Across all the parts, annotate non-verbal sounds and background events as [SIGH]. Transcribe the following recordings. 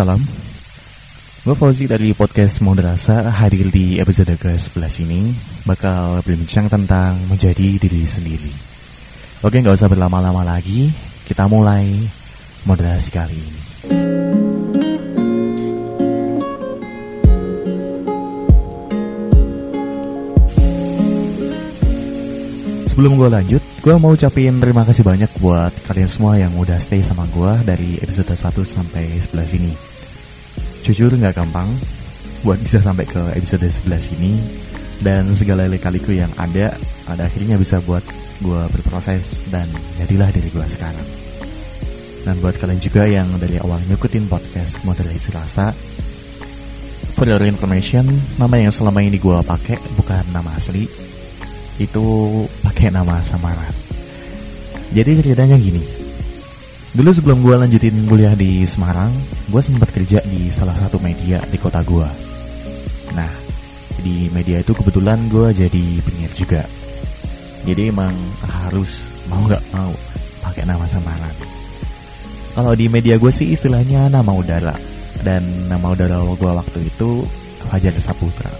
salam. Gue Fauzi dari podcast Moderasa hadir di episode ke-11 ini bakal berbincang tentang menjadi diri sendiri. Oke, nggak usah berlama-lama lagi, kita mulai moderasi kali ini. Sebelum gue lanjut, gue mau ucapin terima kasih banyak buat kalian semua yang udah stay sama gue dari episode 1 sampai 11 ini. Jujur nggak gampang buat bisa sampai ke episode 11 ini dan segala lika-liku yang ada pada akhirnya bisa buat gue berproses dan jadilah diri gue sekarang. Dan buat kalian juga yang dari awal ngikutin podcast Moderasi Rasa, for your information, nama yang selama ini gue pakai bukan nama asli, itu pakai nama samaran. Jadi ceritanya gini. Dulu sebelum gue lanjutin kuliah di Semarang, gue sempat kerja di salah satu media di kota gue. Nah, di media itu kebetulan gue jadi penyiar juga. Jadi emang harus mau nggak mau pakai nama samaran. Kalau di media gue sih istilahnya nama udara dan nama udara gue waktu itu Fajar Saputra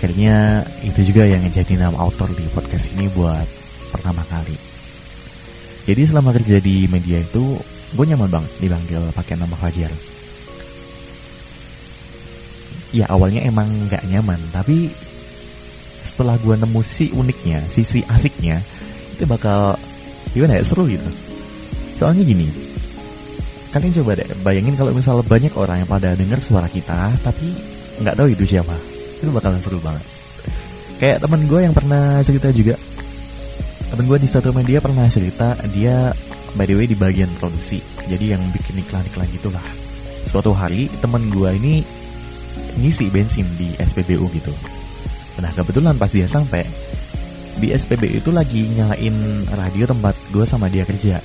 akhirnya itu juga yang jadi nama author di podcast ini buat pertama kali. Jadi selama kerja di media itu gue nyaman banget dipanggil pakai nama Fajar. Ya awalnya emang nggak nyaman, tapi setelah gue nemu sisi uniknya, sisi asiknya, itu bakal gimana ya seru gitu. Soalnya gini, kalian coba deh bayangin kalau misal banyak orang yang pada dengar suara kita, tapi nggak tahu itu siapa, itu bakalan seru banget. Kayak temen gue yang pernah cerita juga, temen gue di satu media pernah cerita dia by the way di bagian produksi, jadi yang bikin iklan-iklan gitulah. Suatu hari temen gue ini ngisi bensin di SPBU gitu. Nah kebetulan pas dia sampai di SPBU itu lagi nyalain radio tempat gue sama dia kerja.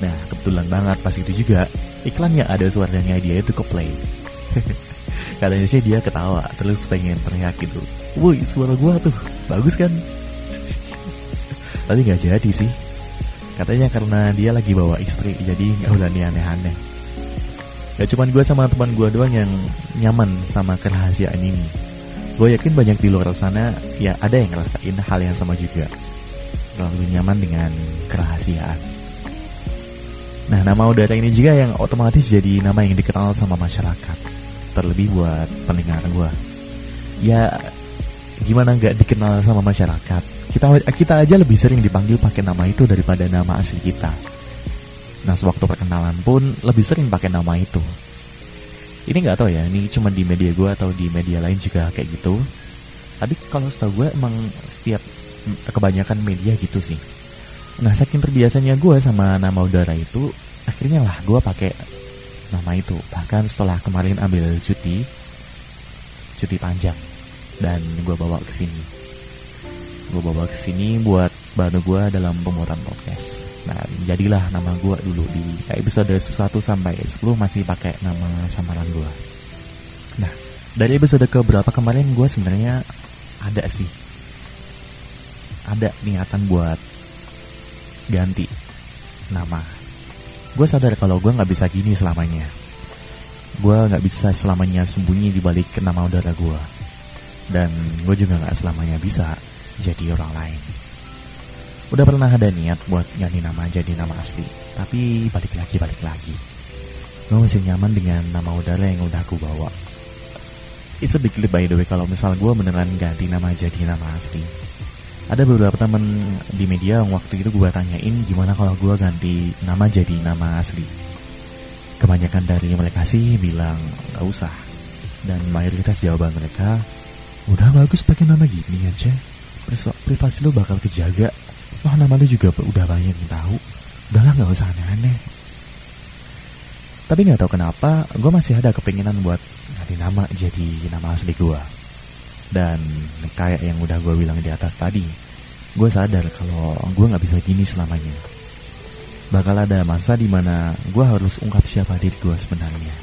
Nah kebetulan banget pas itu juga iklannya ada suaranya dia itu ke play. [LAUGHS] Katanya sih dia ketawa terus pengen teriak gitu. Woi suara gue tuh bagus kan? Tapi nggak jadi sih. Katanya karena dia lagi bawa istri jadi nggak berani aneh-aneh. Gak cuman gue sama teman gue doang yang nyaman sama kerahasiaan ini. Gue yakin banyak di luar sana ya ada yang ngerasain hal yang sama juga. Terlalu nyaman dengan kerahasiaan. Nah nama udara ini juga yang otomatis jadi nama yang dikenal sama masyarakat. Terlebih buat pendengar gue. Ya gimana nggak dikenal sama masyarakat? Kita kita aja lebih sering dipanggil pakai nama itu daripada nama asli kita. Nah sewaktu perkenalan pun lebih sering pakai nama itu. Ini nggak tahu ya, ini cuma di media gue atau di media lain juga kayak gitu. Tapi kalau setahu gue emang setiap kebanyakan media gitu sih. Nah saking terbiasanya gue sama nama udara itu, akhirnya lah gue pakai nama itu. Bahkan setelah kemarin ambil cuti, cuti panjang, dan gue bawa ke sini. Gue bawa ke sini buat bantu gue dalam pembuatan podcast. Nah, jadilah nama gue dulu di episode 1 sampai 10 masih pakai nama samaran gue. Nah, dari episode ke berapa kemarin gue sebenarnya ada sih. Ada niatan buat ganti nama. Gue sadar kalau gue nggak bisa gini selamanya. Gue nggak bisa selamanya sembunyi di balik nama udara gue. Dan gue juga nggak selamanya bisa jadi orang lain. Udah pernah ada niat buat ganti nama jadi nama asli tapi balik lagi balik lagi. Gue masih nyaman dengan nama udara yang udah aku bawa. It's a big leap by the way kalau misal gue beneran ganti nama jadi nama asli. Ada beberapa temen di media yang waktu itu gue tanyain gimana kalau gue ganti nama jadi nama asli. Kebanyakan dari mereka sih bilang gak usah. Dan mayoritas jawaban mereka udah bagus pakai nama gini aja privasi lo bakal kejaga Wah nama lu juga udah banyak yang tahu. Udahlah nggak usah aneh-aneh. Tapi nggak tahu kenapa, gue masih ada kepinginan buat ganti nama jadi nama asli gue. Dan kayak yang udah gue bilang di atas tadi, gue sadar kalau gue nggak bisa gini selamanya. Bakal ada masa di mana gue harus ungkap siapa diri gue sebenarnya.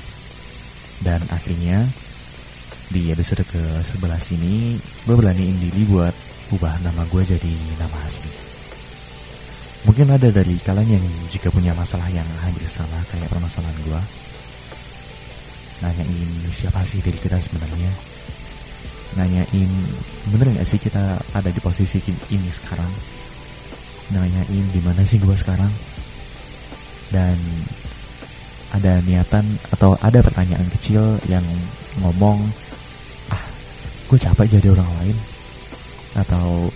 Dan akhirnya di episode ke-11 ini gue beraniin diri buat ubah nama gue jadi nama asli. Mungkin ada dari kalian yang juga punya masalah yang hampir sama kayak permasalahan gue. nanyain siapa sih diri kita sebenarnya nanyain bener nggak sih kita ada di posisi ini sekarang nanyain gimana sih gue sekarang dan ada niatan atau ada pertanyaan kecil yang ngomong ah gue capek jadi orang lain atau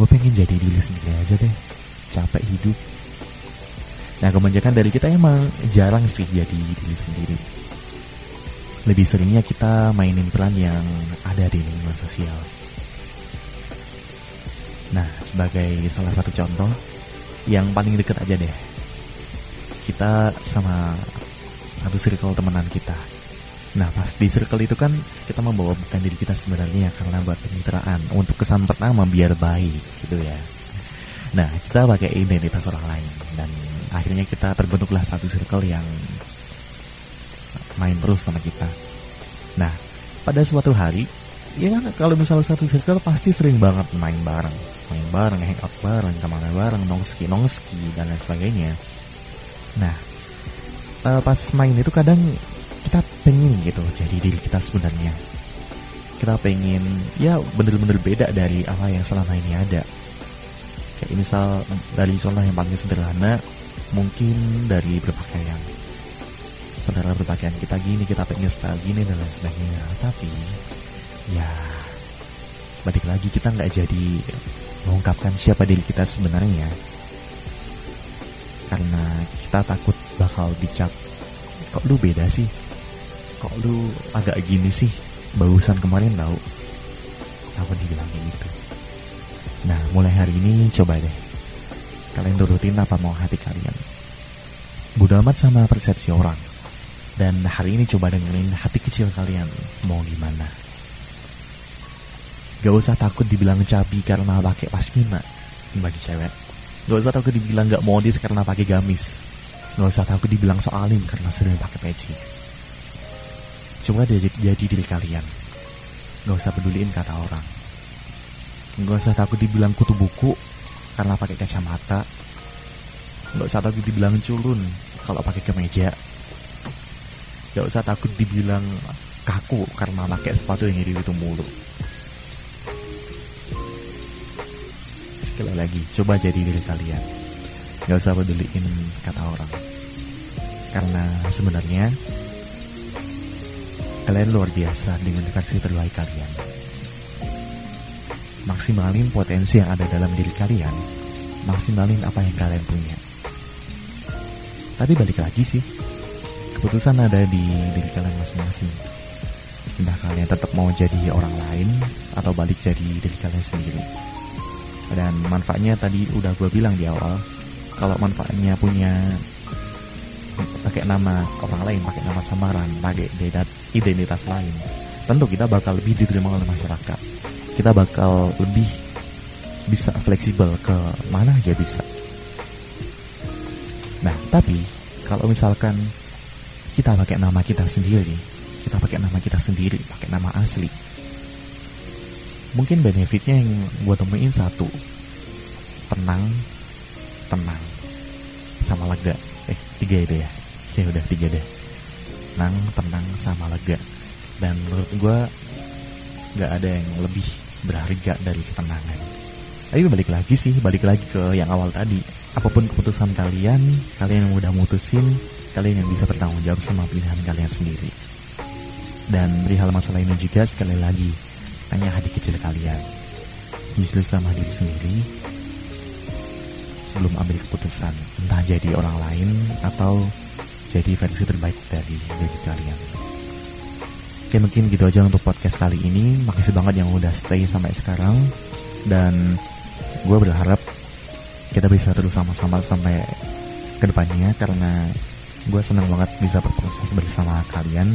gue pengen jadi diri sendiri aja deh. Capek hidup. Nah kebanyakan dari kita emang jarang sih jadi diri sendiri. Lebih seringnya kita mainin peran yang ada di lingkungan sosial. Nah sebagai salah satu contoh yang paling deket aja deh. Kita sama satu circle temenan kita. Nah pas di circle itu kan kita membawa bukan diri kita sebenarnya karena buat pencitraan untuk kesan pertama biar baik gitu ya. Nah kita pakai identitas orang lain dan akhirnya kita terbentuklah satu circle yang main terus sama kita. Nah pada suatu hari ya kan kalau misalnya satu circle pasti sering banget main bareng main bareng, hangout bareng, ke mana bareng, nongski, nongski, dan lain sebagainya. Nah, uh, pas main itu kadang kita pengen gitu jadi diri kita sebenarnya. Kita pengen ya bener-bener beda dari apa yang selama ini ada. Kayak misal dari contoh yang paling sederhana, mungkin dari berpakaian. Saudara berpakaian kita gini, kita pengen style gini dan lain sebagainya. Tapi ya balik lagi kita nggak jadi mengungkapkan siapa diri kita sebenarnya karena kita takut bakal dicap kok lu beda sih kok lu agak gini sih? Bagusan kemarin tau. Aku dibilang gitu? Nah mulai hari ini coba deh. Kalian turutin apa mau hati kalian. Bodo amat sama persepsi orang. Dan hari ini coba dengerin hati kecil kalian mau gimana. Gak usah takut dibilang cabi karena pakai pasmina bagi cewek. Gak usah takut dibilang gak modis karena pakai gamis. Gak usah takut dibilang soalim karena sering pakai peci. Coba jadi, jadi diri kalian. Gak usah peduliin kata orang. Gak usah takut dibilang kutu buku karena pakai kacamata. Gak usah takut dibilang culun kalau pakai kemeja. Gak usah takut dibilang kaku karena pakai sepatu yang iri itu mulu. sekali lagi coba jadi diri kalian gak usah peduliin kata orang karena sebenarnya kalian luar biasa dengan versi terbaik kalian. Maksimalin potensi yang ada dalam diri kalian. Maksimalin apa yang kalian punya. Tapi balik lagi sih keputusan ada di diri kalian masing-masing. Entah kalian tetap mau jadi orang lain atau balik jadi diri kalian sendiri. Dan manfaatnya tadi udah gue bilang di awal kalau manfaatnya punya pakai nama orang lain pakai nama samaran pakai identitas lain. Tentu kita bakal lebih diterima oleh masyarakat. Kita bakal lebih bisa fleksibel ke mana aja bisa. Nah tapi kalau misalkan kita pakai nama kita sendiri kita pakai nama kita sendiri pakai nama asli mungkin benefitnya yang gue temuin satu tenang tenang sama lega. Eh tiga itu ya? Ya udah tiga deh tenang tenang sama lega. Dan menurut gue nggak ada yang lebih berharga dari ketenangan. Tapi balik lagi sih balik lagi ke yang awal tadi. Apa pun keputusan kalian kalian yang udah mutusin kalian yang bisa bertanggung jawab sama pilihan kalian sendiri. Dan perihal masalah ini juga sekali lagi. Tanya hati kecil kalian. Justru sama diri sendiri. Sebelum ambil keputusan Entah jadi orang lain Atau jadi versi terbaik dari diri kalian. Oke mungkin gitu aja untuk podcast kali ini. Makasih banget yang udah stay sampai sekarang. Dan gue berharap kita bisa terus sama-sama sampai ke depannya Karena gue senang banget bisa berproses bersama kalian.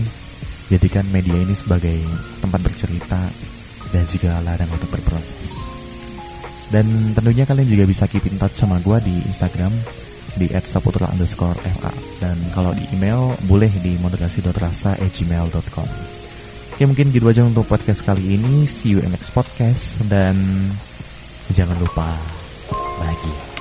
Jadikan media ini sebagai tempat bercerita dan juga ladang untuk berproses. Dan tentunya kalian juga bisa keep in touch sama gue di Instagram di @saputra underscore fa dan kalau di email boleh di moderasi.rasa@gmail.com. Oke mungkin gitu aja untuk podcast kali ini. See you in next podcast dan jangan lupa bahagia.